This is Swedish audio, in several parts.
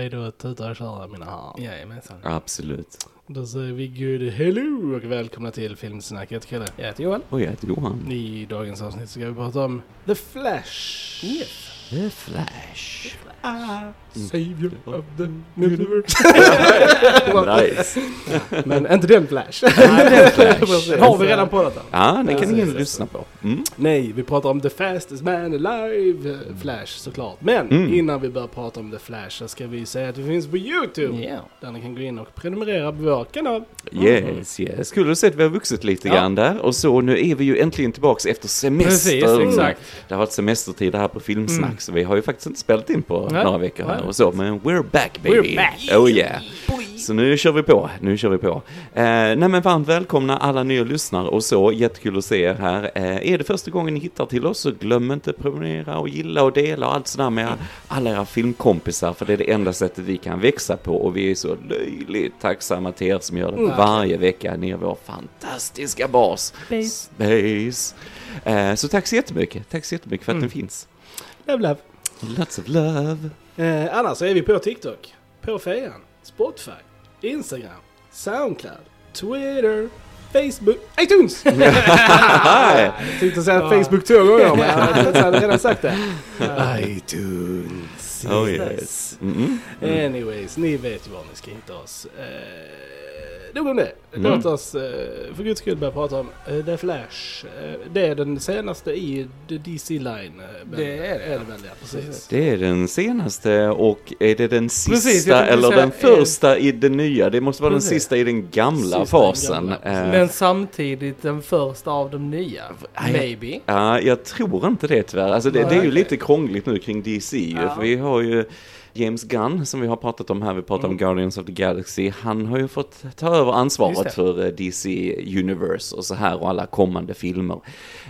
Redo att tuta och köra mina herrar? Jajamensan. Absolut. Då säger vi good hello och välkomna till Filmsnack. Jag heter Kalle. Jag heter Johan. Och jag heter Johan. I dagens avsnitt ska vi prata om The Flash. Yes. The Flash. Savior of the universe. Nice. Men inte den Flash. Nej, den Flash. Precis. Har vi redan på detta? Ja, den kan ingen lyssna på. Mm. Nej, vi pratar om The Fastest Man Alive, eh, Flash såklart. Men Mm. innan vi börjar prata om The Flash så ska vi säga att vi finns på YouTube. Ja. Där ni kan gå in och prenumerera på vår kanal. Yes, yes. Skulle du sett vi har vuxit lite Ja. grann där. Och så nu är vi ju äntligen tillbaks efter semester. Precis, exakt. Det har varit semestertid här på Filmsnack, så vi har ju faktiskt inte spelat in på Nej. några veckor här och så. Men we're back baby. We're back. Oh yeah. Så nu kör vi på, nu kör vi på. Eh, nej men varmt välkomna alla nya lyssnare och så, jättekul att se er här. Eh, är det första gången ni hittar till oss så glöm inte prenumerera och gilla och dela och allt sådär med alla era filmkompisar för det är det enda sättet vi kan växa på och vi är så löjligt tacksamma till er som gör det Mm. varje vecka. Ni är vår fantastiska bas. Space. Space. Eh, så tack så jättemycket, tack så jättemycket för att Mm. den finns. Love, love. Lots of love. Eh, annars så är vi på TikTok, på Fejan, Spotify, Instagram, Soundcloud, Twitter, Facebook, iTunes! jag tänkte säga. Facebook två gånger men jag hade redan sagt det. iTunes. Oh yes. Mm -mm. Anyways, ni vet ju var ni ska hitta oss. Eh, nog om det. Mm. Låt oss eh, för guds skull börja prata om eh, The Flash. Eh, det är den senaste i The DC Line. Det är det, Är väl, ja. Precis. Det är den senaste och är det den sista Precis, eller säga, den första i det nya? Det måste vara Precis. den sista i den gamla Sista fasen. gamla, precis. Eh, Men samtidigt den första av de nya. Maybe. Ja, jag tror inte det tyvärr. Alltså det, det är ju lite krångligt nu kring DC ju, Ja. för vi har ju James Gunn som vi har pratat om här, vi pratar om Guardians of the Galaxy. Han har ju fått ta över ansvaret för eh, DC Universe och så här och alla kommande filmer.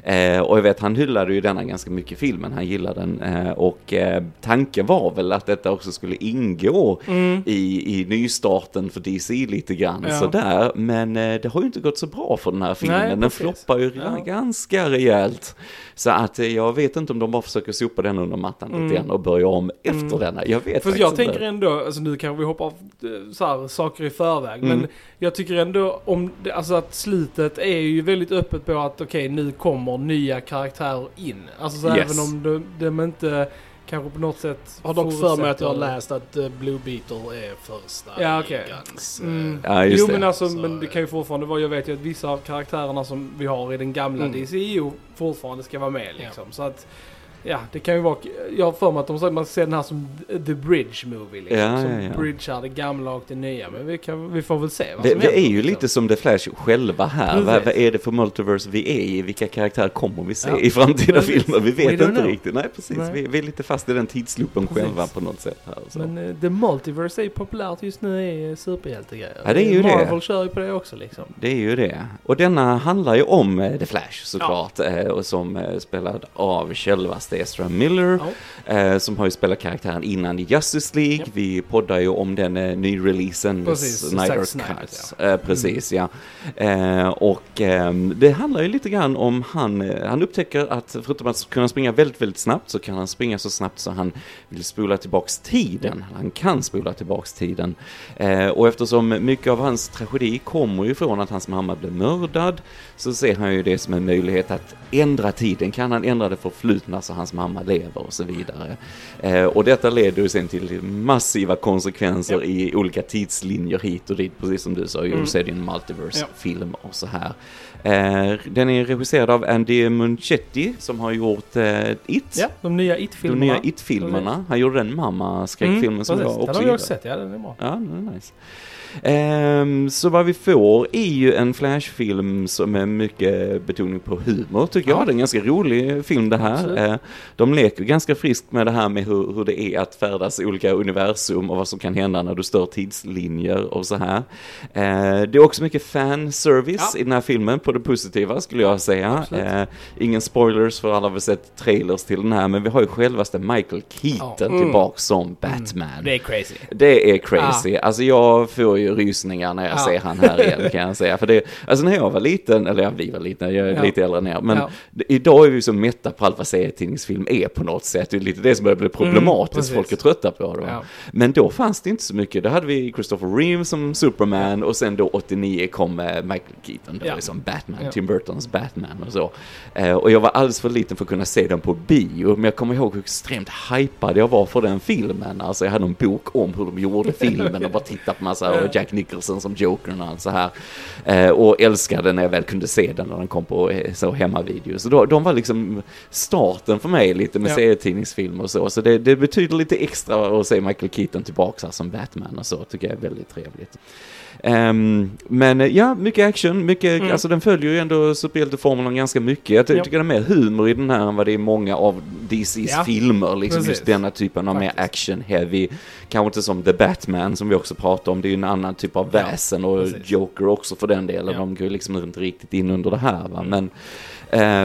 Eh, och jag vet, han hyllade ju denna ganska mycket filmen, han gillade den. Eh, och eh, tanken var väl att detta också skulle ingå Mm. i, i nystarten för DC lite grann Ja. sådär. Men eh, det har ju inte gått så bra för den här filmen. Nej, den floppar ju Ja. ganska rejält. Så att eh, jag vet inte om de bara försöker sopa den under mattan Mm. lite grann och börja om efter Mm. denna. Jag vet För faktiskt jag tänker ändå, alltså nu kanske vi hoppar av eh, så här, saker i förväg, Mm. men jag tycker ändå om, alltså att slutet är ju väldigt öppet på att okej nu kommer nya karaktärer in. Alltså så Yes. även om de, de inte kanske på något sätt Har dock för mig att jag har läst att eh, Blue Beetle är första Ja, okej. ligans, eh, Mm. Ja, jo det. men alltså, Så, men det kan ju fortfarande vara, jag vet ju att vissa av karaktärerna som vi har i den gamla Mm. DCU fortfarande ska vara med liksom. Så att, ja det kan ju vara, jag har för mig att de säger man ser den här som The Bridge Movie liksom. Ja, som ja, ja. bridgear det gamla och det nya. Men vi, kan, vi får väl se vad Vi, som är händer, ju liksom. lite som The Flash själva här. Vad, vad är det för multiverse vi är i? Vilka karaktärer kommer vi se Ja. i framtida Precis. filmer? Vi vet inte know. riktigt. Nej, precis. Nej. Vi, vi är lite fast i den tidsloopen själva på något sätt. Här, så. Men uh, The Multiverse är ju populärt just nu i superhjältegrejer. Ja, det är ju det. Marvel kör ju på det också liksom. Det är ju det. Och denna handlar ju om eh, The Flash såklart. eh, Och som eh, spelad av självaste Ezra Miller. Ja. Eh, som har ju spelat karaktären innan i Justice League. Ja. Vi poddar ju om den eh, nyreleasen. Precis, Snyder Snyder, Cuts. Eh, precis, ja. Eh, och ehm, det handlar ju lite grann om han, eh, han upptäcker att förutom att kunna springa väldigt, väldigt snabbt så kan han springa så snabbt så han vill spola tillbaks tiden. Han kan spola tillbaks tiden. Eh, och eftersom mycket av hans tragedi kommer ju från att hans mamma blev mördad så ser han ju det som en möjlighet att ändra tiden. Kan han ändra det förflutna så hans mamma lever och så vidare. Eh, och detta leder ju sen till massiva konsekvenser Ja. i olika tidslinjer hit och dit, precis som du sa, Mm. mm. så är det en multiverse-film och så här. Eh, den är regisserad av Andy Muschietti som har gjort eh, It, Ja, de nya de It-filmerna. nya It-filmerna. Han gjorde den mamma-skräckfilmen som precis. jag Den också har vi gillar. också sett, ja den är bra. Ja, den är nice. Ehm, så vad vi får är ju en Flash-film som är mycket betoning på humor tycker Ja. jag. Det är en ganska rolig film det här. Absolut. Eh, de leker ganska friskt med det här med hur, hur det är att färdas i olika universum och vad som kan hända när du stör tidslinjer och så här. Eh, det är också mycket fanservice Ja. i den här filmen på det positiva skulle jag säga. Ingen spoilers för alla har sett trailers till den här men vi har ju självaste Michael Keaton Ja. Mm. tillbaks som Batman. Det är crazy. Det är crazy. Alltså jag får ju rysningar när jag Ja. ser han här igen kan jag säga. För det, alltså när jag var liten, eller ja, vi var liten, jag är Ja. lite äldre än er, men Ja. idag är vi så mätta på allt vad serietidningsfilm är på något sätt. Det är lite det som börjar bli problematiskt, precis. folk är trötta på det. Men då fanns det inte så mycket. Då hade vi Christopher Reeve som Superman och sen då 89 kom eh, Michael Keaton då Ja. som Batman. Tim Burtons Batman och så. Eh, och jag var alldeles för liten för att kunna se den på bio, men jag kommer ihåg hur extremt hypad jag var för den filmen. Alltså jag hade en bok om hur de gjorde filmen och bara tittade på massa, och Jack Nicholson som Jokern och allt så här. Eh, och älskade när jag väl kunde se den när den kom på eh, så hemmavideo. Så då, de var liksom starten för mig lite med Ja. serietidningsfilm och så. Så det, det betyder lite extra att se Michael Keaton tillbaka som Batman och så, tycker jag är väldigt trevligt. Ehm, men eh, ja, mycket action, mycket, Mm. alltså den följer ju ändå superhjälteformeln ganska mycket. Jag ty- Ja. tycker det är mer humor i den här än vad det är i många av DC's Ja, filmer, liksom precis. just denna typen av mer Faktiskt. action heavy. Kanske inte som The Batman som vi också pratar om, det är ju en annan typ av Ja, väsen och precis. Joker också för den delen. Ja. De går ju liksom inte riktigt in under det här va. Mm. Men,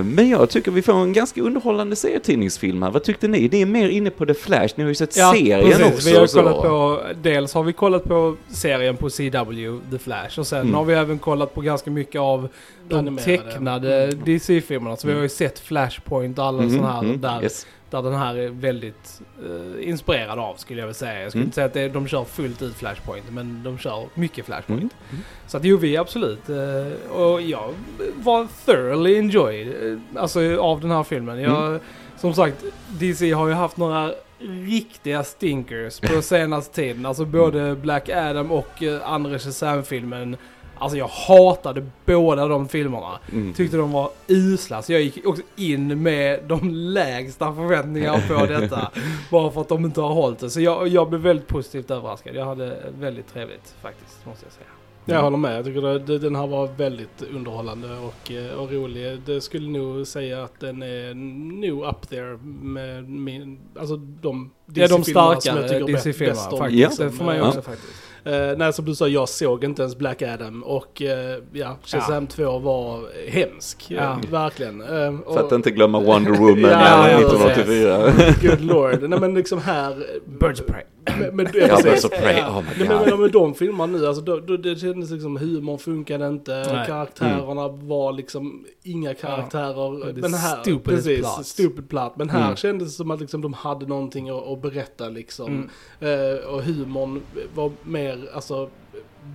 men jag tycker vi får en ganska underhållande serietidningsfilm här. Vad tyckte ni? Det är mer inne på The Flash, ni har ju sett serien precis. också. Vi har så. kollat på, dels har vi kollat på serien på CW, The Flash, och sen Mm. har vi även kollat på ganska mycket av de Animerade. tecknade Mm. DC-filmerna. Så vi har ju sett Flashpoint och alla Mm, sådana här mm, där, yes. Där den här är väldigt eh, inspirerad av skulle jag vilja säga. Jag skulle Mm. inte säga att det, de kör fullt ut Flashpoint, men de kör mycket Flashpoint. Mm. Mm. Så att jo, vi absolut. eh, Och jag var thoroughly enjoyed eh, alltså, av den här filmen. Jag, Mm. Som sagt, DC har ju haft några riktiga stinkers på senaste tiden. Alltså både Black Adam och eh, andra Shazam-filmen. Alltså jag hatade båda de filmerna. Mm. Tyckte de var usla. Så jag gick också in med de lägsta förväntningar på detta. bara för att de inte har hållit det. Så jag, jag blev väldigt positivt överraskad. Jag hade väldigt trevligt faktiskt, måste jag säga. Jag håller med. Jag tycker det, den här var väldigt underhållande och, eh, och rolig. Det skulle nog säga att den är nog up there med min, alltså de Det är de DC-filmerna som jag tycker bäst- DC-filmerna bäst om, faktiskt. Ja. Det får man ju Eh, också faktiskt. Eh, nej, som du sa, jag såg inte ens Black Adam och eh, ja, Shazam 2 var hemsk. Ja. Eh, verkligen. Eh, och- För att inte glömma Wonder Woman Ja, ja, 1984. Good lord. Nej men liksom här... Birds of Prey. Med, med, Ja, precis. Birds of Prey, oh my Nej, men, god. men med de filmerna nu, alltså, då, då, det kändes liksom humorn funkade inte, Nej. karaktärerna var liksom inga karaktärer. Det är men här, stupid precis, plot. stupid plot. Men här Mm. kändes det som att liksom, de hade någonting att, att berätta liksom. Mm. Eh, och humorn var mer, alltså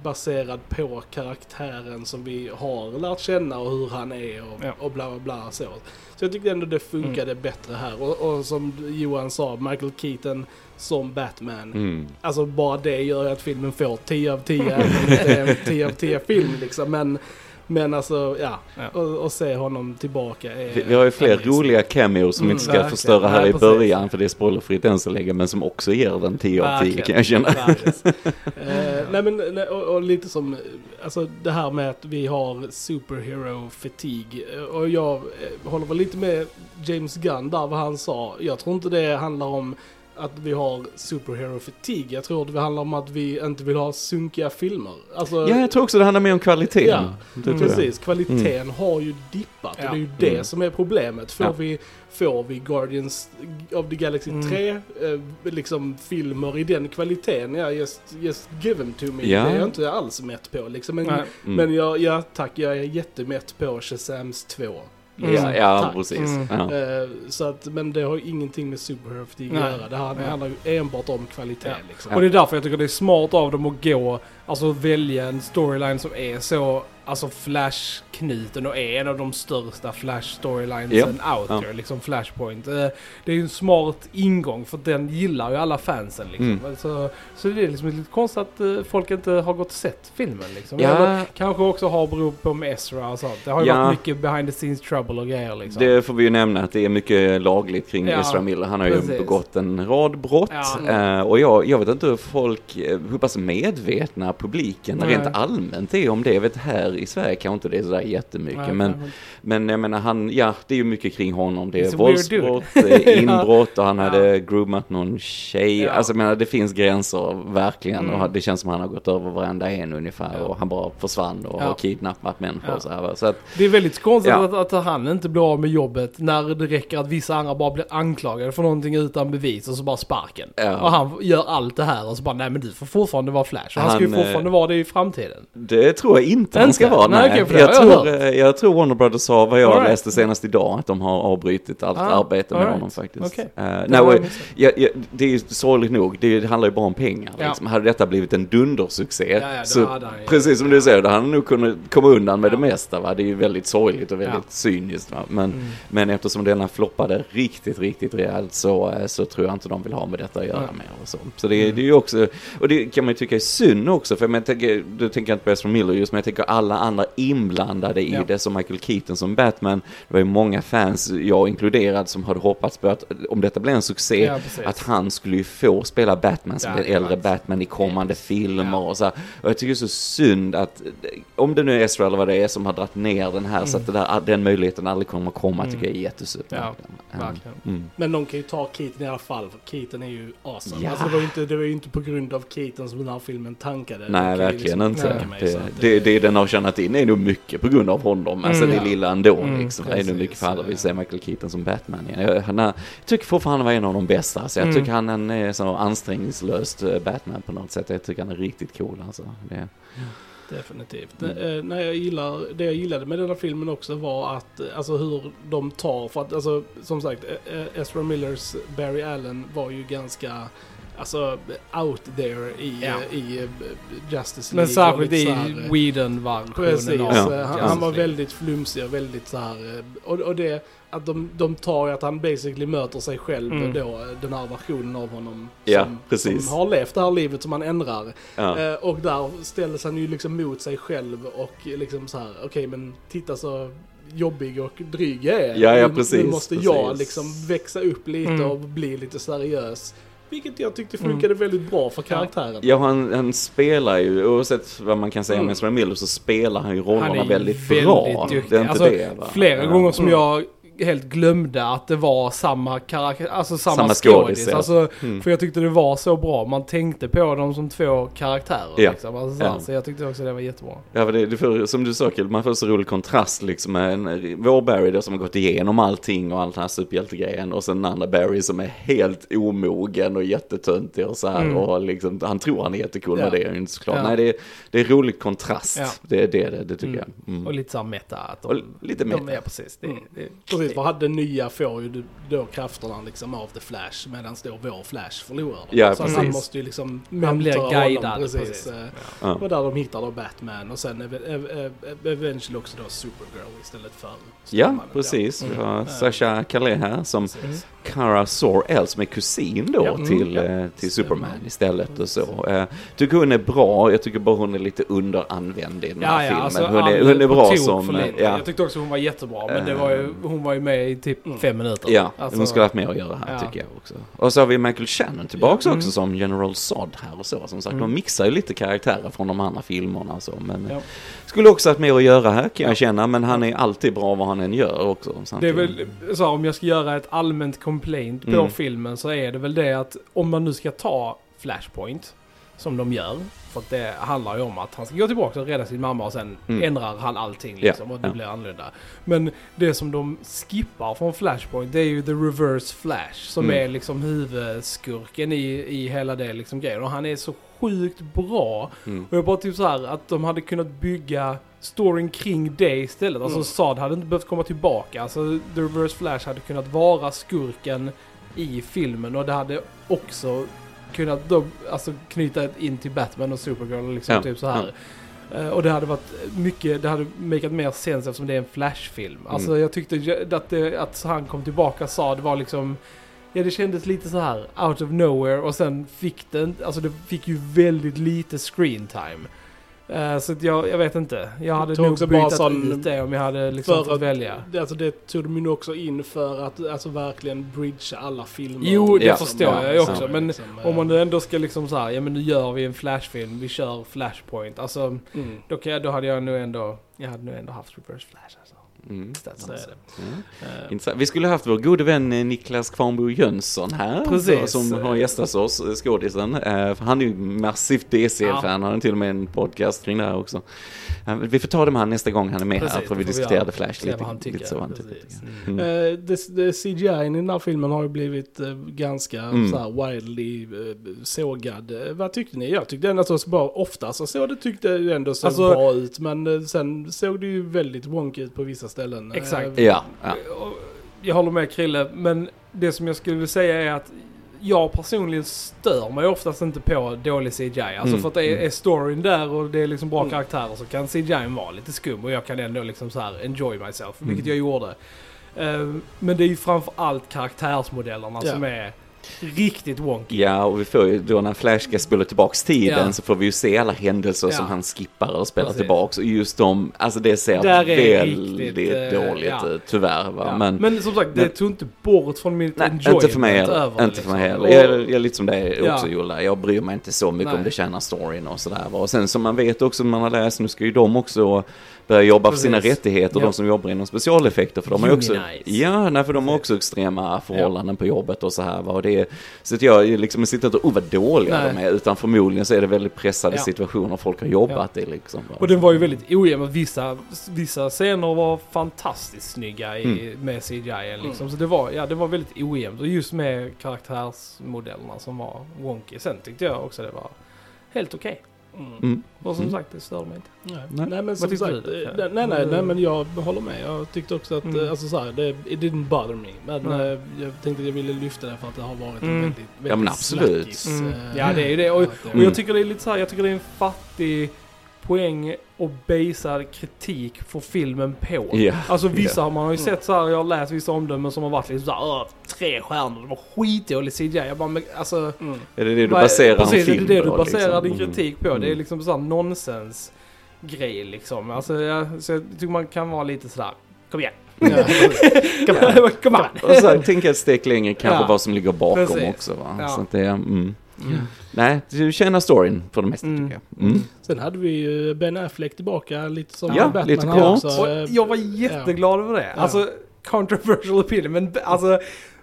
baserad på karaktären som vi har lärt känna och hur han är och, Ja. och bla bla bla så. Så jag tyckte ändå det funkade Mm. bättre här. Och, och som Johan sa, Michael Keaton som Batman. Mm. Alltså bara det gör att filmen får 10 av 10, även om det inte är en 10 av 10 film liksom. Men, men alltså, ja. Ja. Och, och se honom tillbaka är... Vi, vi har ju fler roliga cameos som Mm, inte ska verkligen. förstöra här Ja, i precis. början för det är spoilerfritt än så länge men som också ger den 10 av 10 kan jag känna. Eh, nej men, nej, och, och lite som, alltså det här med att vi har superhero fatigue. Eh, Och jag eh, håller väl lite med James Gunn där vad han sa. Jag tror inte det handlar om att vi har superhero fatigue. Jag tror det handlar om att vi inte vill ha sunkiga filmer. Alltså, Ja, jag tror också det handlar mer om kvaliteten. Ja, jag. Precis, kvaliteten har ju dippat och Ja. det är ju det Mm. som är problemet. Får, Ja. vi, får vi Guardians of the Galaxy Mm. 3, eh, liksom filmer i den kvaliteten, ja just, just give them to me. Ja. Det är jag inte alls mätt på liksom. Men. Mm. men jag, ja tack, jag är jättemätt på Shazams 2. Mm. Ja, ja precis. Mm. Ja. Eh, så att, men det har ju ingenting med superhero att göra. Det här handlar ju enbart om kvalitet Ja. liksom. Och det är därför jag tycker det är smart av dem att gå, alltså välja en storyline som är så, alltså Flash-knuten och är en av de största Flash-storylinesen out Ja. there, liksom Flashpoint. Eh, Det är ju en smart ingång för den gillar ju alla fansen liksom. Mm. Så, så det är liksom lite konstigt att eh, folk inte har gått och sett filmen liksom. Ja. Eller kanske också har berott på med Ezra och sånt. Det har ju Ja. varit mycket behind the scenes trouble och grejer liksom. Det får vi ju nämna att det är mycket lagligt kring Ja, Ezra Miller. Han har ju precis. begått en rad brott. Ja. Eh, och jag, jag vet inte hur folk, hur pass medvetna publiken Nej. rent allmänt är om det. Jag vet här i Sverige kanske inte det är sådär jättemycket. Nej, men, men jag menar han, ja det är ju mycket kring honom. Det är dude. våldsbrott, det är inbrott och han Ja. hade groomat någon tjej. Ja. Alltså jag menar det finns gränser verkligen. Mm. Och det känns som han har gått över varenda en ungefär. Ja. Och han bara försvann och Ja. har kidnappat människor Ja. så här. Så att, Det är väldigt konstigt att, att han inte blir av med jobbet när det räcker att vissa andra bara blir anklagade för någonting utan bevis och så bara sparken. Och han gör allt det här och så bara nej men du får fortfarande vara Flash. Och han, ska ju Han, eh, fortfarande vara det i framtiden. det tror jag inte han ska. Vara. Nej, Nej, det jag, jag tror, eh, jag tror Warner Brothers sa vad jag right. läste senast idag, att de har avbrutit allt Ah, arbete med right. honom faktiskt. Nej, har och, jag missat. ja, ja, det är ju sorgligt nog, det, handlar ju bara om pengar. Ja. Liksom. Hade detta blivit en dundersuccé, Ja, ja, så, han precis som du säger, då hade han nog kunnat komma undan med det mesta. Va? Det är ju väldigt sorgligt och väldigt cyniskt. Va? Men, Mm. men eftersom denna floppade riktigt, riktigt rejält så, eh, så tror jag inte de vill ha med detta att göra Ja. mer. Och, så. så det, är- det är ju också, och det kan man ju tycka är synd också, för jag tänker, du tänker inte på Ezra Miller just, men jag tänker alla andra inblandade i Ja. det, som Michael Keaton som Batman. Det var ju många fans, jag inkluderad, som hade hoppats på att om detta blev en succé, Ja, att han skulle ju få spela Batman som den äldre. Batman i kommande filmer och så här. Och jag tycker det är så synd att, om det nu är Ezra eller vad det är som har dragit ner den här, så att det där, den möjligheten aldrig kommer att komma, Mm. tycker jag är jättesynd. Ja, verkligen. verkligen. Mm. Men de kan ju ta Keaton i alla fall, för Keaton är ju awesome. Ja. Alltså det var ju inte, det var ju inte på grund av Keaton som den här filmen tankade. Det Nej, verkligen liksom inte. mig, Det, att det, det den har in är nog mycket på grund av honom. Alltså Mm, det ja. lilla ändå Mm, liksom. Det är nog precis, mycket för alla vill se Michael Keaton som Batman igen. Jag, han är, jag tycker fortfarande han var en av de bästa. Så jag Mm. tycker han är så ansträngningslöst eh, Batman på något sätt. Jag tycker han är riktigt cool alltså. Det, Definitivt. Mm. Eh, när jag gillar, det jag gillade med den här filmen också var att, eh, alltså hur de tar, för att alltså som sagt, eh, eh, Ezra Millers Barry Allen var ju ganska, alltså out there i, Ja. eh, i eh, Justice Men League. och särskilt i eh, Whedon-versionen Precis, av Ja. han, han var väldigt flumsig och väldigt så här. Och, och det, att de, de tar ju att han basically möter sig själv Mm. då, den här versionen av honom. Ja, som, precis. Som har levt det här livet som han ändrar. ja. Eh, och där ställdes han ju liksom mot sig själv och liksom så här, okej men titta så jobbig och dryg jag är. Ja, ja, precis, Nu måste jag precis. liksom växa upp lite Mm. och bli lite seriös. Vilket jag tyckte funkade väldigt bra för karaktären. Ja, han, han spelar ju, oavsett vad man kan säga om Mm. Ezra Miller, så spelar han ju rollerna väldigt, väldigt bra. duktig. Det är inte Alltså, det va? Flera Ja. gånger som Mm. jag helt glömde att det var samma karaktär, alltså samma, Samma skådis. ja. Alltså, Mm. För jag tyckte det var så bra. Man tänkte på dem som två karaktärer. Ja. Liksom. Alltså, så, här, Ja. så jag tyckte också det var jättebra. Ja, för det, det får, som du sa man får så rolig kontrast liksom med en, Barry då som har gått igenom allting och allt den här superhjältegrejen och sen den andra Barry som är helt omogen och jättetöntig och så här Mm. och liksom, han tror han är jättecool Ja. men det är inte såklart. Ja. Nej, det är, det är rolig kontrast. Ja. Det är det, det, det tycker Mm. jag. Mm. Och lite såhär meta. Att Och de, lite de meta. är precis. Det, Mm. det, Precis, för hade nya får ju då krafterna liksom av The Flash medan då vår Flash förlorar dem. Ja, så att han precis. måste ju liksom Man blir guidad. honom, Precis. Precis. Eh, Ja. Och där de hittar då Batman och sen ev- ev- ev- eventually också då Supergirl istället för Ja, precis. Vi har Mm. Sasha Calais här som Precis. Kara Zor-El som är kusin då Ja, mm, till, ja. eh, till Stämmer. Superman istället och så. Eh, tycker hon är bra, jag tycker bara hon är lite underanvänd i den här filmen. alltså, hon, är, hon är bra som... Jag tyckte också hon var jättebra. Men det var ju, hon var ju med i typ Mm. fem minuter. ja Alltså, hon skulle ha haft mer att göra här ja. tycker jag också. Och så har vi Michael Shannon tillbaks Ja, mm. också som General Zod här och så. Som sagt, Mm. de mixar ju lite karaktärer från de andra filmerna och så. Men Ja. skulle också haft mer att göra här kan jag känna. Men han är alltid bra vad han än gör också. Det är samtidigt. väl så här, om jag ska göra ett allmänt complaint på Mm. filmen så är det väl det att om man nu ska ta Flashpoint, som de gör, för att det handlar ju om att han ska gå tillbaka och rädda sin mamma och sen Mm. ändrar han allting liksom och det ja. blir annorlunda. Men det som de skippar från Flashpoint det är ju the reverse flash som Mm. är liksom huvudskurken i, i hela det liksom grejen och han är så sjukt bra Mm. och jag bara typ så här att de hade kunnat bygga storyn kring det istället. Alltså Mm. Saad hade inte behövt komma tillbaka. Alltså The Reverse Flash hade kunnat vara skurken i filmen och det hade också kunnat då, alltså knyta in till Batman och Supergirl och liksom Ja, typ så här. Eh, Och det hade varit mycket, det hade makat mer sens eftersom det är en Flash-film. Alltså Mm. jag tyckte att, det, att han kom tillbaka sa det var liksom Ja det kändes lite så här out of nowhere och sen fick inte- alltså det fick ju väldigt lite screen time. Eh, så att jag, jag vet inte. Jag hade nog bytt ut det om jag hade liksom fått att, välja. det- alltså det tog de ju också in för att alltså verkligen bridgea alla filmer. Jo, det Ja. förstår Ja, jag ju också. så. Men Liksom, om man eh, nu ändå ska liksom så här, ja men nu gör vi en flashfilm, vi kör flashpoint. Alltså, mm. då, kan jag, då hade jag nog ändå, jag hade nog ändå haft reverse flash alltså. Mm. Så är det. Ja. Eh. Vi skulle haft vår gode vän eh, Niklas Kvarnbo Jönsson här. Precis. Som har gästat oss, eh, skådisen. Han är ju massivt DC-fan, han har till och med en podcast kring det här också. Vi får ta det med han nästa gång han är med Precis, här, för vi. The Flash lite. han tycker, lite så han tycker. Mm. Eh, det, det CGI i den här filmen har ju blivit ganska Mm. så här wildly sågad. Vad tyckte ni? Jag tyckte ändå så bra, oftast så det tyckte ändå såg Alltså- bra ut. Men sen såg det ju väldigt wonky ut på vissa ställen. Exakt. Eh, Ja, ja. Jag håller med Krille, men det som jag skulle vilja säga är att jag personligen stör mig oftast inte på dålig CGI. Alltså Mm, för att det är, mm. är storyn där och det är liksom bra Mm. karaktärer så kan CGI vara lite skum och jag kan ändå liksom så här enjoy myself, vilket Mm. jag gjorde. Eh, men det är ju framför allt karaktärsmodellerna Ja. som är riktigt wonky. Ja, och vi får ju då när Flash ska spola tillbaks tiden Ja. så får vi ju se alla händelser Ja. som han skippar och spelar Precis. tillbaks. Och just de, alltså det ser Där är väldigt riktigt, eh, dåligt ja. ut, tyvärr. Va? Men, Men, som sagt, det tog inte bort från mitt nej, enjoyment inte för mig heller. över Inte för mig liksom. heller. Jag, jag är lite som dig också Ja. Jolla. Jag bryr mig inte så mycket Nej. om det tjänar storyn och sådär. Och sen som man vet också man har läst, nu ska ju de också börja jobba för sina Precis. rättigheter, Ja. de som jobbar inom specialeffekter. För de har också, ja, nej, för de har också extrema förhållanden på jobbet och så här. Va? Och det är, så att jag liksom sitter inte och oh vad dåliga Nej. de är, utan förmodligen så är det väldigt pressade Ja. situationer folk har jobbat i liksom. Och den var ju väldigt ojämn. Vissa, vissa scener var fantastiskt snygga i, Mm. med CGI. Liksom. Så det var, ja, det var väldigt ojämnt. Och just med karaktärsmodellerna som var wonky. Sen tyckte jag också det var helt okej. Mm. Mm. Och som Mm. sagt, det störde mig inte. Nej. Nej. nej men som sagt, du? eh, nej, nej, nej men jag håller med. Jag tyckte också att, Mm. alltså så här, det it didn't bother me. Men Nej. eh, jag tänkte att jag ville lyfta det för att det har varit Mm. en väldigt, väldigt Ja, men absolut. snackis, Mm. eh, Ja, det är ju det. Och, och Mm. jag tycker det är lite så här, jag tycker det är en fattig poäng och basad kritik för filmen på. Ja. Alltså vissa har man har ju Mm. sett så här, jag har läst vissa omdömen som har varit liksom såhär, "Åh, tre stjärnor, det var skitdålig CGI. Jag bara, men alltså. Mm. Är det det du baserar precis, en film det är det du på, baserar liksom? din kritik på. Mm. Det är liksom såhär nonsens grej liksom. Alltså jag, så jag tycker man kan vara lite sådär, kom igen. Kom igen. Kom Och så tänka ett steg längre kanske Ja. vad som ligger bakom Precis. också va. Ja. Så att det, mm. Mm. Nej, du känner storyn för det mesta Mm. tycker jag. Mm. Sen hade vi ju Ben Affleck tillbaka lite som Ja, Batman lite också. Och jag var jätteglad över det. Ja. Alltså, controversial opinion. Men alltså,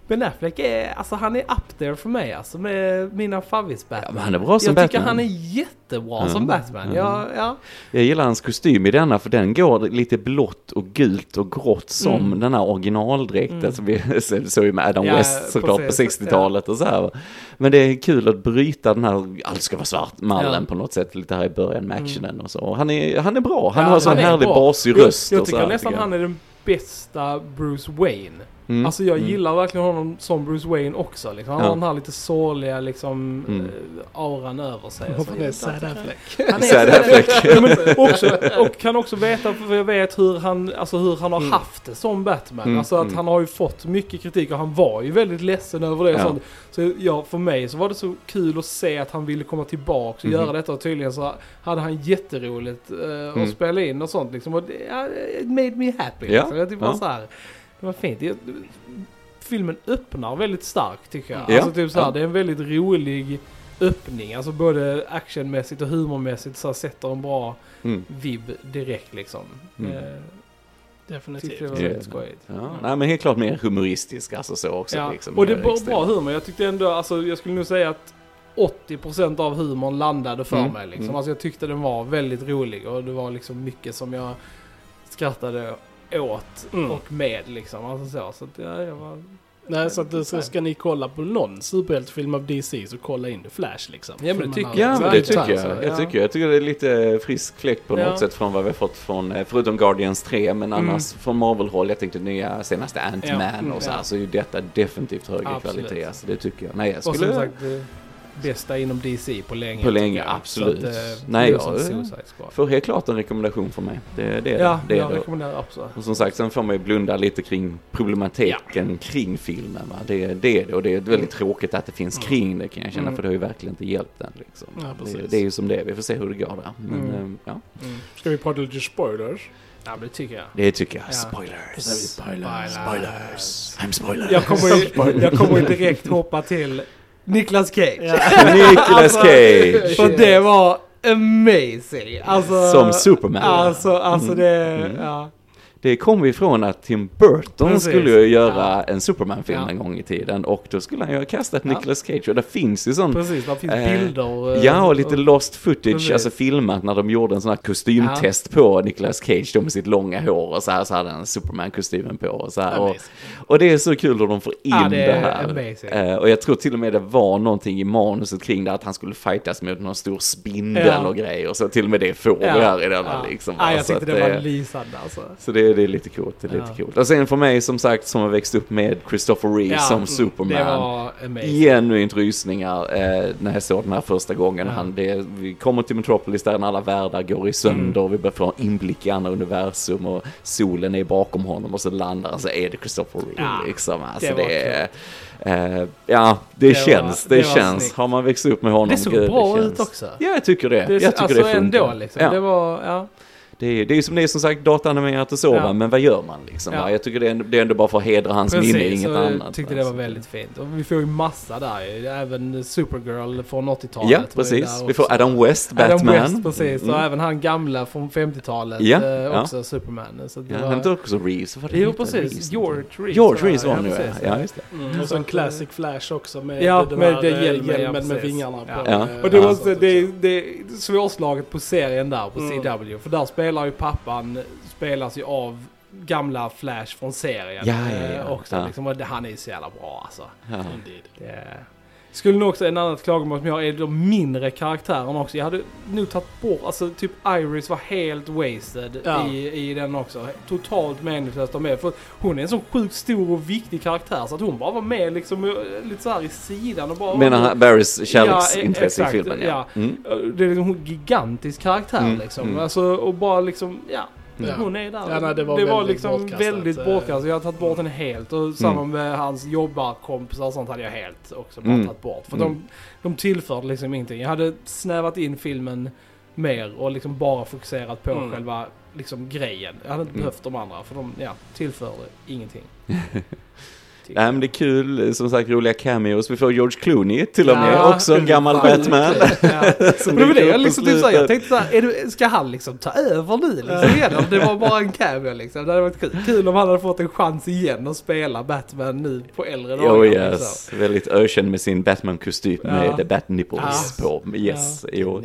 Ben Affleck är, alltså han är up there för mig alltså med mina favvis Ja, Batman. men han är bra som jag Batman. tycker han är jättebra Ja, som Batman. ja. Ja, ja. Jag gillar hans kostym i denna för den går lite blått och gult och grått som Mm. den här originaldräkten Mm. som vi så- såg med Adam Ja, West såklart precis. på 60-talet och så här. Men det är kul att bryta den här, allt ska vara svart, mallen Ja. på något sätt lite här i början med Mm. actionen och så. Och han är, han är bra, han Ja, har sån härlig bra. basig Jag, röst jag och så tycker här, nästan tycker jag. han är den bästa Bruce Wayne. Mm. Alltså jag Mm. gillar verkligen honom som Bruce Wayne också. Liksom. Han Ja. har den här lite sårliga liksom, Mm. eh, auran över sig. Varför Så är jag- Sad Affleck? Han är Sad Affleck. Också, och kan också veta, för jag vet hur han, alltså hur han har Mm. haft det som Batman. Mm, Alltså att mm. han har ju fått mycket kritik och han var ju väldigt ledsen över det. och Ja. sånt. Så ja, för mig så var det så kul att se att han ville komma tillbaka och Mhm. göra detta och tydligen så hade han jätteroligt uh, Mm. att spela in och sånt liksom. Och det, ja, it made me happy. Ja, Liksom. Jag bara ja. så här, det var fint. Jag, filmen öppnar väldigt starkt tycker jag. Ja, Alltså typ så här, ja. det är en väldigt rolig öppning. Alltså både actionmässigt och humormässigt så här, sätter en bra Mm. vibb direkt liksom. Mm. Eh, Definitivt. det var Ja. väldigt skojigt. Ja, nej men helt klart mer humoristisk alltså så också. Ja. Liksom, och det var extrem. bra humor. Jag tyckte ändå, alltså jag skulle nog säga att 80% av humorn landade för Mm. mig liksom. Mm. Alltså jag tyckte den var väldigt rolig och det var liksom mycket som jag skrattade åt Mm. och med liksom. Alltså så. Så att, ja, jag var... Nej, så, att, så ska ni kolla på någon superhjältefilm av DC så kolla in The Flash liksom. Ja, men det tycker man Ja, men det tycker jag. Jag ja. tycker, jag tycker det är lite frisk fläkt på Ja. något sätt från vad vi har fått från, eh, förutom Guardians 3, men Mm. annars från Marvel-håll. Jag tänkte nya senaste Ant-Man Ja, mm, och så här, ja. så är ju detta definitivt högre Absolut. kvalitet. Alltså, det tycker jag. Nej, jag Och som skulle... sagt, det bästa inom DC på länge. På länge, absolut. Att, eh, Nej, jag-. Får helt klart en rekommendation från mig. Det, det är Ja, det. jag det. rekommenderar absolut. Och som sagt, sen får man ju blunda lite kring problematiken kring filmen. Va? Det, det är det. Och det är väldigt Mm. tråkigt att det finns Mm. kring det kan jag känna. Mm. För det har ju verkligen inte hjälpt den. Liksom. Ja, det, det är ju som det är. Vi får se hur det går där. Men Mm. ehm, ja, Mm. Ska vi prata lite spoilers? Ja, det tycker jag. det tycker jag. Ja. Spoilers. Spoilers. Spoilers. I'm spoiler. Jag kommer, ju, jag kommer direkt hoppa till Nicolas Cage. Nicolas Alltså, Cage. För det var amazing. Alltså, Som Superman. Alltså, alltså Mm. det, Mm. ja. Det kom ifrån att Tim Burton Precis, skulle ju göra ja. en Superman-film Ja. en gång i tiden och då skulle han ju ha kastat Ja. Nicolas Cage och det finns ju sån Precis, där finns Eh, bilder. eh, Ja, och lite lost footage, Precis. alltså filmat när de gjorde en sån här kostymtest på Nicolas Cage då med sitt långa hår och så här så hade han Superman-kostymen på och så här. Och, och det är så kul hur de får in Ja, det, det är här. Eh, och jag tror till och med det var någonting i manuset kring det att han skulle fightas med någon stor spindel Ja. och grejer. Så till och med det får vi Ja, här i denna ja. liksom. Ja, jag tyckte att det var lysande alltså. så det, det är lite coolt, det är lite Ja. coolt. Och sen för mig som sagt som har växt upp med Christopher Reeve Ja, som mm, Superman. Genuint rysningar eh, när jag såg den här första gången. Ja. Han, det, vi kommer till Metropolis där alla världar går i sönder och vi börjar få en inblick i andra universum och solen är bakom honom och så landar han så är det Christopher Reeve Ja, liksom. Alltså det det, är, eh, ja, det, Det känns, var- det, det känns. snyggt. Har man växt upp med honom, Det såg bra det ut också. Ja, jag tycker det. Det, jag tycker alltså det funkar. ändå liksom. Ja. Det var, ja. Det är, det är som det är som sagt dataanimerat och så, Ja. men vad gör man liksom? Ja. Jag tycker det är, ändå- det är ändå bara för att hedra hans minne, inget jag annat. tyckte va. det var Så- väldigt fint. Och vi får ju massa där. Även Supergirl från 80-talet. Ja, precis. Vi får. Adam West, Batman. Adam West, precis. Mm. Och även han gamla från 50-talet. Ja, eh, ja. också Superman. Så det Ja, var... han tog också Reeves, vad var det Jo, precis. Reeves. George Reeves. George jag. Reeves var ja, han nu, precis, ja. ja. just det. Mm, Så och sen att, Classic Flash också med Ja, den med här det eh, hjälmen, ja, med precis. vingarna Ja. på. Ja. eh, Och det, Ja. var, det, det är svårslaget på serien där på Mm. CW. För där spelar ju pappan, spelas ju av gamla Flash från serien. Ja, ja, ja. eh, Också, Ja. liksom, han är ju så jävla bra alltså. Ja. Indeed. Det skulle nog också, en annan klagomål som jag har är de mindre karaktärerna också. Jag hade nog tagit bort, alltså typ Iris var helt wasted Ja. i, i den också. Totalt meningslöst att ha med. För hon är en så sjukt stor och viktig karaktär så att hon bara var med liksom eh, lite så här i sidan och bara... Menar han Barrys Ja, kärleksintresse i filmen? Ja. ja. Mm. Det är liksom en gigantisk karaktär Mm, liksom. mm. Alltså, och bara liksom, ja. Ja. Hon är där. Ja, nej, det var väldigt liksom bortkastat, väldigt bortkastat. Jag har tagit bort henne helt. Och samma Mm. med hans jobbarkompisar och sånt hade jag helt också bara Mm. tagit bort. För Mm. de, de tillförde liksom ingenting. Jag hade snävat in filmen mer och liksom bara fokuserat på Mm. själva liksom grejen. Jag hade inte Mm. behövt de andra för de ja, tillförde ingenting. Nej men det är kul, som sagt roliga cameos. Vi får George Clooney till och med, Ja, också en gammal Ja, Batman. Ja. som Men det var det dyker jag liksom typ såhär, jag tänkte såhär, är du, ska han liksom ta över nu liksom igen? Det var bara en cameo liksom. Det hade varit kul. Kul om han hade fått en chans igen att spela Batman nu på äldre dagar. Liksom. yes, väldigt ökänd med sin Batman-kostym Ja. med the Bat Nipples Ja. på. Yes, jo.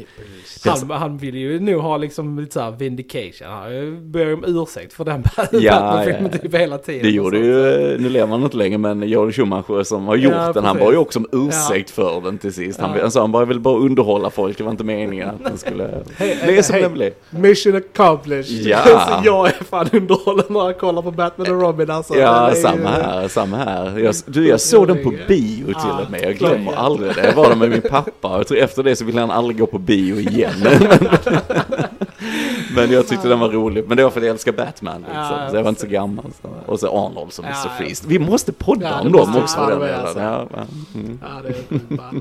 Han, han ville ju nog ha liksom lite såhär vindication. Han ju om ursäkt för den Ja, Batman-filmen ja. typ hela tiden. Det gjorde ju, nu lever han inte längre, men Joel Schumacher som har gjort Ja, den, han var ju också om ursäkt för den till sist. Han, Ja. sa han bara vill bara underhålla folk, det var inte meningen att den skulle Hej, bli som hej. den blev. Mission accomplished. Ja. så jag är fan underhållen när jag kollar på Batman och Robin alltså. Ja, är samma här, samma här. Jag, du, jag såg den på bio till Ja, och med, jag glömmer aldrig det. Jag var där med min pappa, jag tror efter det så ville han aldrig gå på bio igen. Men jag tyckte den var rolig, men det var för att jag älskar Batman liksom. Ja, så jag var inte så gammal. Så. Och så Arnold som Ja, Mr. ja. Freeze. Vi måste podda Ja, det om dem också. Den med, delen. alltså. Ja, ja. Mm. Ja, det är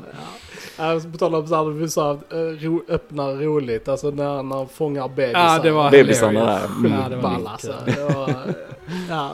Ja. Ja, På tal om så här, vi sa eh, ro, öppna roligt, alltså när, han fångar bebisar. Ja, det var Bebisarna där. Mm. Ja, det var Ball alltså. Det var, ja,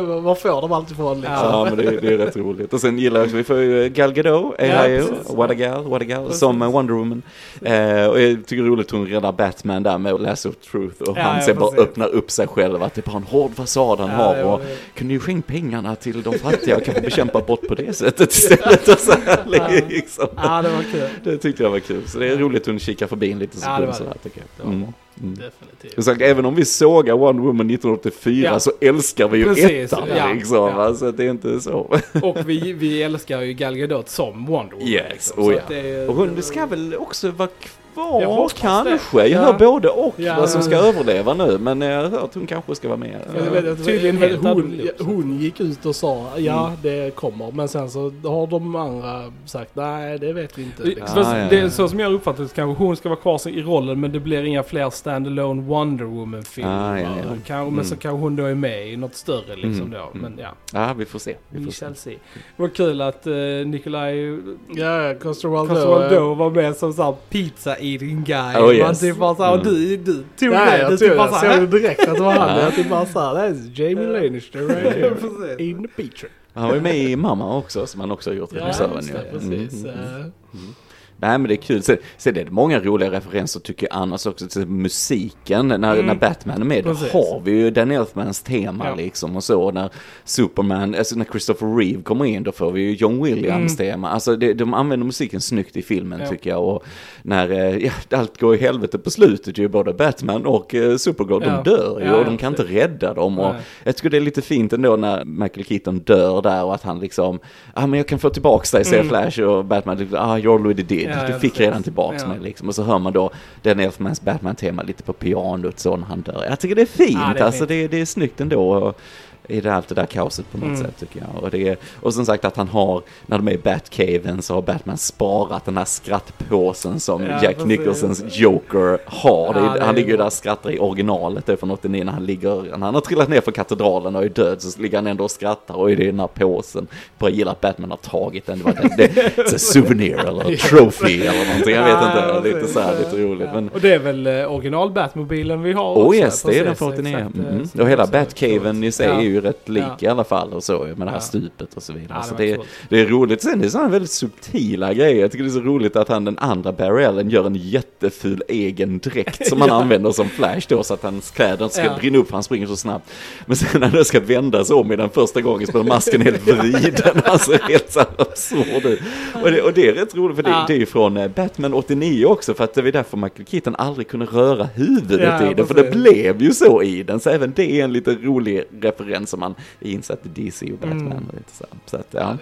var får de allt ifrån liksom? Ja, men det, det är rätt roligt. Och sen gillar jag också, vi får ju Gal Gadot, är Ja, här ju, precis. What a Gal, What a Gal, Precis. som eh, Wonder Woman. Eh, och jag tycker det är roligt att hon räddar Batman där med Lasso of Truth och Ja, han ja, sen bara öppnar upp sig själv, att det är bara en hård fasad han Ja, har var- och kunde ju skänka pengarna till de fattiga och kanske bekämpa brott på det sättet istället. Och så här, liksom. Ja, det var kul. Det tyckte jag var kul, så det är roligt att hon kikar förbi en liten Ja, det sekund var sådär det. tycker Det jag. var Mm. bra. Mm. Definitivt. Sagt, även om vi sågar Wonder Woman 1984 Ja. så älskar vi ju Precis, ettan ja, liksom. ja. va? Så det är inte så. Och vi, vi älskar ju Gal Gadot som Wonder Woman. Yes, liksom. oh ja. det- Och hon ska väl också vara Jag kvar hoppas kanske. det. Jag Ja. hör både och Ja. vad som ska överleva nu. Men jag har hört att hon kanske ska vara med. Jag att Tydligen hon, hon gick ut och sa ja Mm. det kommer men sen så har de andra sagt nej det vet vi inte. Liksom. Ah, ja, det ja. är så som jag uppfattar det kanske hon ska vara kvar i rollen men det blir inga fler standalone Wonder Woman-filmer. Ah, ja, ja. Kan- Men Mm. så kanske hon då är med i något större liksom Mm, då. mm. Men ja, Ja, vi får se. Vi vi får se. see. Det var kul att uh, Nikolaj Ja, Costa Waldo. Var med som såhär pizza eating guy. Oh, Man yes. typ bara såhär, Mm. du, du tog Nej, det. jag, Du tror, typ bara jag såg det direkt att det var han. Ja. Jag typ bara såhär, that is Jamie Lannister right here. In the picture. Han var ju med i Mamma också, som han också har gjort Ja, regissören just ju. det, precis. Mm, mm. Nej men det är kul. Sen, sen är det många roliga referenser tycker jag annars också till musiken. När, Mm. när Batman är med, då Precis. har vi ju Dan Elfmans tema Ja. liksom och så. När Superman, alltså när Christopher Reeve kommer in, då får vi ju John Williams tema. Alltså det, de använder musiken snyggt i filmen Mm. Ja. tycker jag. Och när eh, ja, allt går i helvete på slutet ju, både Batman och eh, Supergirl, Ja. de dör ju och de kan inte rädda dem. Och Nej. jag tycker det är lite fint ändå när Michael Keaton dör där och att han liksom, ja ah, men jag kan få tillbaks dig, säger Mm. Flash och Batman, ah you're already did, Ja, du fick redan tillbaks Ja. mig liksom. Och så hör man då den Elfmans Batman-tema lite på pianot så när han dör. Jag tycker det är fint, Ja, det är alltså fint. det, det är snyggt ändå. Och, i det, allt det där kaoset på något Mm. sätt tycker jag. Och, det är, och som sagt att han har, när de är i Batcaven så har Batman sparat den här skrattpåsen som Ja, Jack. Nicholsons Joker har. Ja, är han ligger ju där och skrattar i originalet, det är från 89 när han ligger, när han har trillat ner för katedralen och är död så ligger han ändå och skrattar och är det den här påsen. Bara gillar att Batman har tagit den, det var det, det, det, souvenir eller trophy eller någonting, jag vet Ja, inte, lite så här, lite roligt. Men, Och det är väl eh, original Batmobilen vi har Oh också, yes, det är den från 89. exakt, eh, Mm. Och hela Batcaven i sig är ju rätt lik Ja. i alla fall och så med det här Ja. stupet och så vidare. Ja, så det är, det är roligt. Sen är det sådana väldigt subtila grejer. Jag tycker det är så roligt att han den andra Barry Allen gör en jätteful egen dräkt som han använder som flash då så att hans kläder ska Ja. brinna upp för han springer så snabbt. Men sen när han ska vända sig om i den första gången så blir masken helt vriden. Alltså helt så absurd ut. och det, och det är rätt roligt för det, det är ju från eh, Batman 89 också för att det var därför Michael Keaton aldrig kunde röra huvudet i den. För det blev ju så i den. Så även det är en lite rolig referens som man är insatt i DC och Batman. Mm. Och lite så, så att, ja.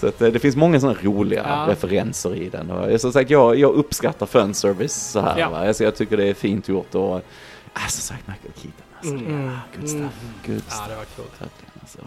Så att, eh, det finns många sådana roliga Ja. referenser i den. Och som sagt, jag, jag uppskattar fanservice så här. Ja. Va? Alltså, jag tycker det är fint gjort och, äh, som sagt, Michael Keaton. Alltså, Mm. ja, good stuff. Mm. Good Ja, stuff. det var coolt. Verkligen, alltså.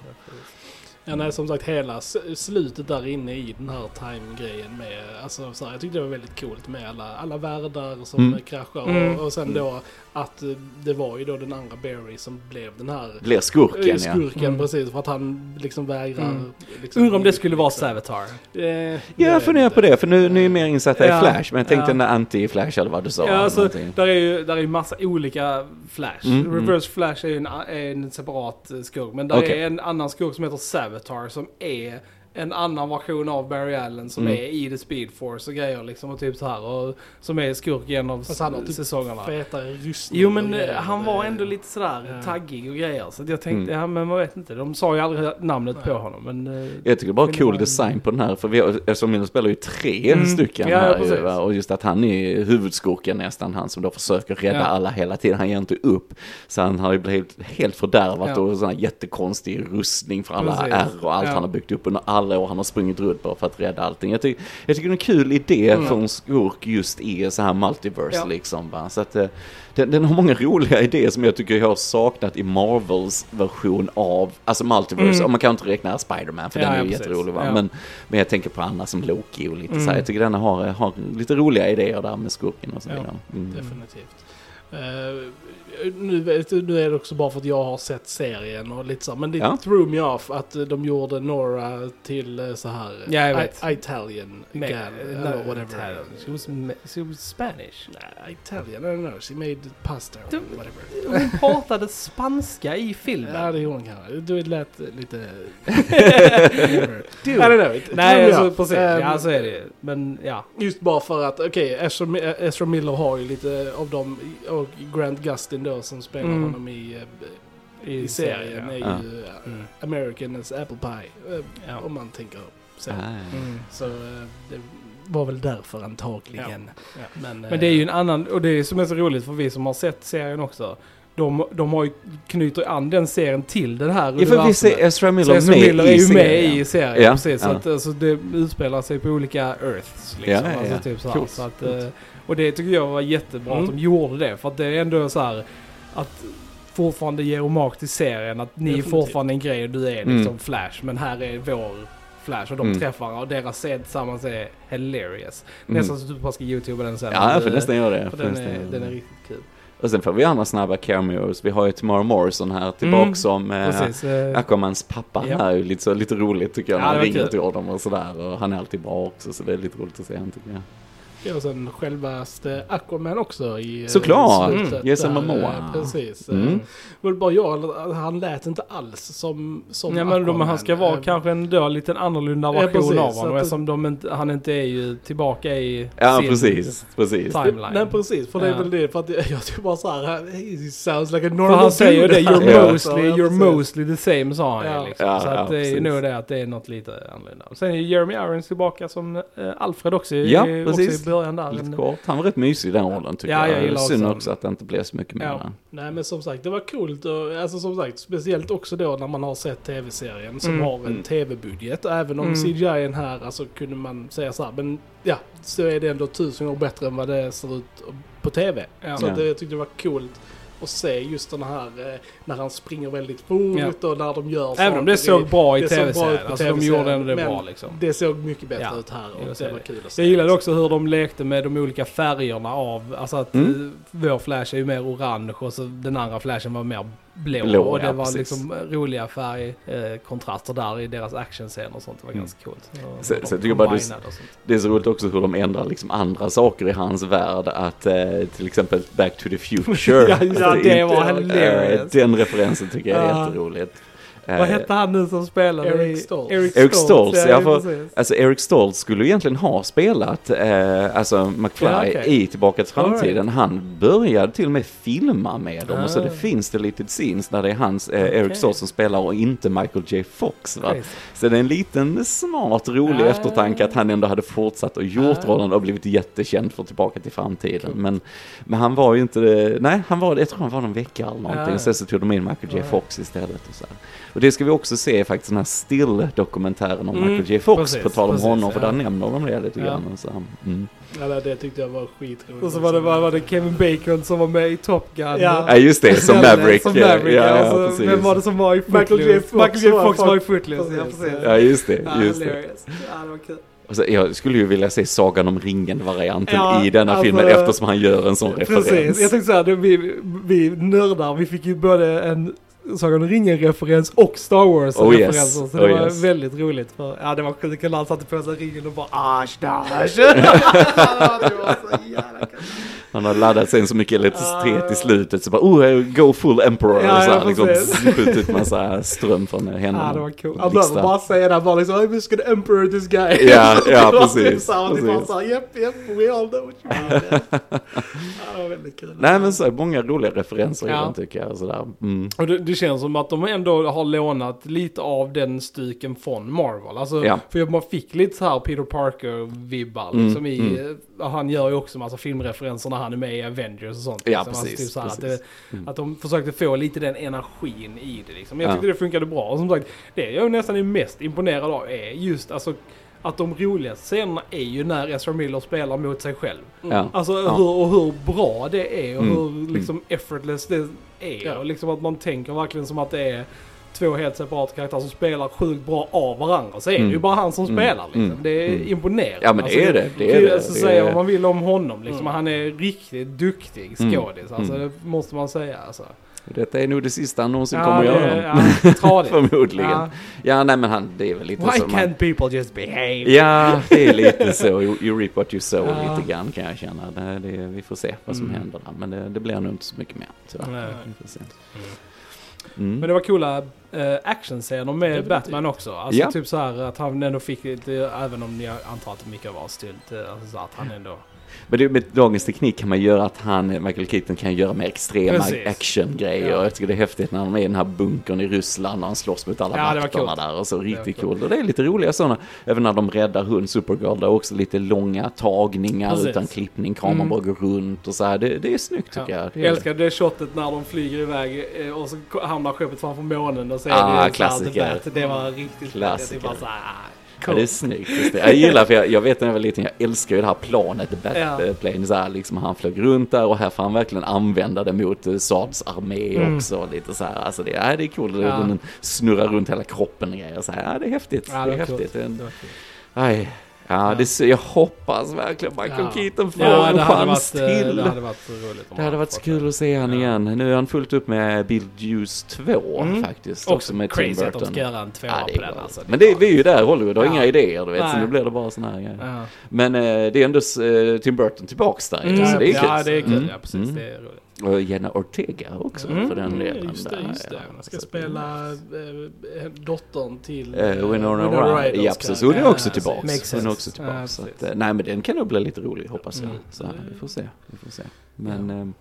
Ja, nej, som sagt hela slutet där inne i den här time-grejen med, alltså så här, jag tyckte det var väldigt coolt med alla, alla världar som Mm. kraschar Mm. och, och sen då att eh, det var ju då den andra Barry som blev den här Blir skurken, eh, ja. skurken Mm. precis för att han liksom vägrar. Mm. Liksom, Undrar om det skulle vara liksom. Savitar. Eh, Ja, jag funderar på det, för nu, nu är jag mer insatt i Ja. Flash, men jag tänkte Ja. en anti-Flash eller vad du sa. Ja, alltså, någonting. där är ju där är massa olika Flash. Mm, mm. Reverse Flash är ju en, är en separat eh, skurk. Men där Okej. är en annan skurk som heter Savitar som är en annan version av Barry Allen som Mm. är i The Speed Force och grejer liksom och typ så här. Och som är skurk genom Fast han har typ säsongerna. Fetare rustning. Jo men eh, han var ändå lite sådär Ja. taggig och grejer. Så jag tänkte, Mm. ja men man vet inte. De sa ju aldrig namnet Nej. på honom. Men, eh, Jag tycker det bara cool design på den här, för vi har, eftersom vi spelar ju tre Mm. stycken Ja, här ju, och just att han är huvudskurken nästan, han som då försöker rädda Ja. alla hela tiden, han ger inte upp. Så han har ju blivit helt fördärvat Ja. och sån här jättekonstig rustning för alla Precis. R och allt Ja. han har byggt upp under alla år han har sprungit runt bara för att rädda allting. Jag, tycker jag tycker det är en kul idé Mm. för en skurk just i så här multiverse Ja. liksom. Va? Så att eh, den, den har många roliga idéer som jag tycker jag har saknat i Marvels version av, alltså multiverse, Mm. och man kan inte räkna Spider-Man för Ja, den är ja, ju precis. jätterolig va, Ja. men, men jag tänker på andra som Loki och lite så Mm. här. jag tycker den har, har lite roliga idéer där med skurken och så Ja, vidare. Mm. Definitivt. Eh, nu, nu är det också bara för att jag har sett serien och lite så men det Ja. threw me off att eh, de gjorde Nora till eh, så här Ja, jag vet. I, Italian med- gal, no, eller whatever. She was, she was Spanish. Nej, Italian, I don't know, she made pasta or Du- whatever. Hon pratade spanska i filmen. Ja, det gjorde hon kanske. Du lät lite... I don't know. it Nej, threw me alltså, off. precis. Ehm, ja, så är det ju. Men ja. Just bara för att, okej, Ezra, Mi- Ezra Miller har ju lite av dem, och Grant Gustin då som spelar Mm. honom i, eh, i serien är ju Ja. eh, Mm. American as Apple Pie. eh, Ja. Om man tänker så. Ah. Mm. Så det var väl därför antagligen. Ja. Men, Men det är ju en annan, och det är som är så roligt för vi som har sett serien också. De, de har ju, knyter an den serien till den här Ja, för vi ser Ezra Miller Ezra med Miller är i ju med serien. i serien, Ja, precis. Så ja. att, alltså, det utspelar sig på olika Earths. Liksom, Ja, ja, alltså, ja. typ så här. Coolt, Så att, coolt. Och det tycker jag var jättebra Mm. att de gjorde det. För att det är ändå så här att fortfarande ger hommage till serien. Att ni är fortfarande en grej och du är liksom Mm. Flash. Men här är vår Flash och de Mm. träffar och deras scen tillsammans är hilarious. Mm. Nästan så att du bara ska youtuba den sen. Ja, jag får nästan göra det. För den är, den är det. riktigt kul. Och sen får vi andra snabba cameos. Vi har ju Tomorrow Morrison här tillbaka Mm, som eh, eh, Aquamans pappa Ja. här är ju lite, så, lite roligt tycker jag Ja, han ringer till honom och sådär. Och han är alltid bra också så det är lite roligt att se han tycker jag. Ja, och sen självaste Aquaman också i eh, Såklart! slutet Mm. Jason där, Momoa. eh, Precis. Mm. Mm. Men bara jag, han lät inte alls som, som Ja men de, han ska vara Eh, kanske ändå lite en annorlunda Ja, version precis, av honom att- eftersom de inte, han inte är ju tillbaka i Ja, sin precis. precis. timeline. Nej precis, för det är Ja. väl det. För att jag, jag tycker bara såhär, he sounds like a För normal han säger det, you're, Ja. mostly, Ja, you're mostly the same sa han Ja. liksom. Ja, Så att ja, det är ju nog det att det är något lite annorlunda. Sen är Jeremy Irons tillbaka som eh, Alfred också, Ja, också precis. i början där. Lite kort. Han var rätt mysig i den rollen tycker Ja, jag jag. Synd också att det inte blev så mycket mer. Ja. Nej men som sagt, det var coolt och alltså som sagt, speciellt också då när man har sett tv-serien som Mm. har en Mm. tv-budget. Även om Mm. CGI här, alltså kunde man säga så här, men ja, så är det ändå tusen år bättre än vad det ser ut på tv. Så Ja. det, jag tyckte det var coolt att se just den här, eh, när han springer väldigt fort och när de gör Även om det såg bra i tv-serien. Alltså de gjorde ändå det men bra liksom. Det såg mycket bättre Ja, ut här och det var kul att se. Jag gillade också hur de lekte med de olika färgerna av, alltså att Mm. eh, vår flash är ju mer orange och så den andra flashen var mer blå. Blå, och det ja, var precis. liksom roliga färgkontraster där i deras actionscener och sånt. Det var Mm. ganska coolt. Så- de så jag tycker bara sånt. Det är så roligt också hur de ändrar liksom andra saker i hans värld. Att eh, till exempel Back to the Future. Ja, just det, Att det var inte- hilarious. eh, Den referensen tycker jag är Ja. jätteroligt. Vad Eh, hette han nu som spelade? Eric Stoltz. Eric Eric Stoltz, Stoltz, ja, för-. Alltså Eric Stoltz skulle ju egentligen ha spelat, eh, alltså McFly Ja, okej. i Tillbaka till framtiden. Han började till och med filma med dem och så Ah. det finns det lite scenes där det är hans, eh, Okej. Eric Stoltz som spelar och inte Michael J Fox. Va? Så det är en liten smart, rolig Ah. eftertanke att han ändå hade fortsatt och gjort Ah. rollen och blivit jättekänd för Tillbaka till framtiden. Men, men han var ju inte nej han var, jag tror han var någon vecka eller någonting. Ah. Sen så tog de in Michael J Ah. Fox istället. Och, så här. Och det ska vi också se faktiskt, den här Still-dokumentären om Mm, Michael J Fox precis, på tal om precis, honom, för ja. där nämner de det lite Ja. grann. Och så, mm. Ja, det- tyckte jag var skitroligt. Och så var det, var, var det Kevin Bacon som var med i Top Gun. Ja. Ja just det, som Maverick. Som ja, Maverick, ja, alltså, ja, precis. Vem var det som var i Michael Footloose? J. Fox Michael J. var- Fox var i Footloose, ja Precis, precis. Ja just det, Ja, just det. Ja, det var kul. Och så, jag skulle ju vilja se Sagan om ringen-varianten Ja, i denna alltså- filmen eftersom han gör en sån referens. Precis, jag tänkte såhär, det- vi, vi nördar, vi fick ju både en Sagan om ringen-referens och Star Oh, yes. Wars-referenser. Så det Oh, var yes. väldigt roligt. För, ja, det var kul när han satte på sig ringen och bara dash. det var så jävla kul. Han har laddat sig in så mycket elektricitet i slutet så bara oh, go full emperor. Ja, och så här, liksom, skjutit ut massa ström från händerna. Ja, det var kul. Han behöver bara säga det, bara liksom I'm just gonna emperor this guy. Ja, ja, precis, så här, och var precis. såhär, japp, japp, we all know what you mean. ja, det var väldigt kul. Nej men så många roliga referenser i Ja. den tycker jag. Sådär. Mm. Och det, det känns som att de ändå har lånat lite av den styken från Marvel. Alltså, Ja. För man fick lite så här Peter Parker-vibbar. Mm, Liksom i, mm. eh, Han gör ju också massa filmreferenser när han är med i Avengers och sånt. Ja, liksom. Alltså, precis, typ så här Att, precis. det, Mm. att de försökte få lite den energin i det. Liksom. Jag Ja. tyckte det funkade bra. Och som sagt, det jag nästan är mest imponerad av är just alltså, att de roligaste scenerna är ju när Ezra Miller spelar mot sig själv. Ja. Alltså Ja. hur, och hur bra det är och Mm. hur liksom effortless det är. Ja. Och liksom att man tänker verkligen som att det är två helt separata karaktärer som spelar sjukt bra av varandra. Så är det Mm. ju bara han som Mm. spelar liksom. Mm. Det är Mm. imponerande. Ja, men det är det. Det är det. Alltså, Det säga vad man vill om honom liksom. Mm. Han är riktigt duktig Mm. skådis. Alltså Mm. det måste man säga alltså. Detta är nog det sista han någonsin Ja, kommer det- göra. ja. Förmodligen. Ja. Ja. nej men han, det är väl lite Why så. Man, can't people just behave? ja, det är lite så. You, you reap what you sow Ja. lite grann kan jag känna. Det, det, vi får se vad som Mm. händer där. Men det, det blir nog inte så mycket mer. Tyvärr. Nej. Vi får se. Mm. Mm. Men det var coola uh, actionscener med. Batman också. Alltså Ja. typ så här att han ändå fick lite, även om jag antar att mycket var eh, alltså så att han ändå... Men det, med dagens teknik kan man göra att han, Michael Keaton kan göra mer extrema actiongrejer. Ja. Jag tycker det är häftigt när de är i den här bunkern i Ryssland och han slåss mot alla Ja, det vakterna där och så riktigt coolt. Och det är lite roliga sådana, även när de räddar hund Supergirl, där är också lite långa tagningar Precis. utan klippning, kameran Mm. bara går runt och så här. Det, det är snyggt tycker jag. Det Jag är älskar det shotet när de flyger iväg eh, och så hamnar skeppet framför månen och så är Ah, det så här klassiker. Bat. Det var riktigt Klassiker. Det är bara så här, Ja, det är snyggt. Det är. Jag gillar, för jag, jag vet när jag var liten, jag älskar ju det här planet, Ja. Batplane, så här, liksom han flög runt där och här får han verkligen använda det mot uh, Sards armé Mm. också. Lite så här, alltså det, ja, det är coolt, Ja. ja. den snurrar runt hela kroppen och grejer. Så här, ja, det är häftigt. Ja, det är häftigt. coolt. Det är en, aj, Ja, det, jag hoppas verkligen Michael Ja. Keaton får Ja, en chans varit, eh, till. det hade varit roligt. Det hade varit fått kul att se han Ja. igen. Nu är han fullt upp med Beetlejuice 2 Mm. faktiskt. Också med Tim crazy att de Burton. ska göra en tvåa Ja, på den. Alltså. Men det, vi är ju där Hollywood, har Ja. inga idéer du vet, så Nej. nu blir det bara såna här grejer. Men eh, det är ändå eh, Tim Burton tillbaks där Mm, så det är kul. ja, det är kul. Mm. Ja, precis. Mm. Det är roligt. Och Jenna Ortega också Mm. för den delen. just det, just det. ja. Man ska spela eh, dottern till Eh, Winona Ryder. Ja precis, hon är också tillbaks. Hon är också tillbaks. Ja, så att, nej men den kan nog bli lite rolig hoppas jag. Mm. Så vi får se. Vi får se. Men ehm,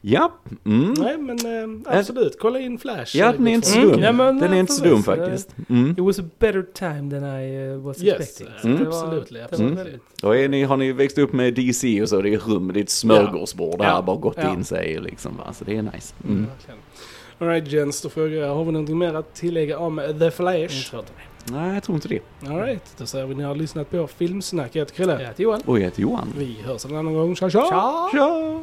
ja. Mm. Nej men eh, absolut, kolla in Flash. Ja Eh, den är inte så Mm. dum. Ja, men, Den är eh, inte så dum faktiskt. Mm. It was a better time than I uh, was Yes, expecting. eh, det var- absolut, det väldigt- Och är ni, har ni växt upp med DC och så, det är rum, det är ett smörgåsbord här, Ja. bara gått Ja. in sig liksom va, så det är nice. Mm. Alright Jens, då frågar jag, har vi någonting mer att tillägga om The Flash? det. Nej, jag tror inte det. Alright, då säger vi ni har lyssnat på Filmsnack. Jag heter Krille. Jag heter Johan. Och jag heter Johan. Vi hörs en annan gång. Tja tja! Tja! Tja!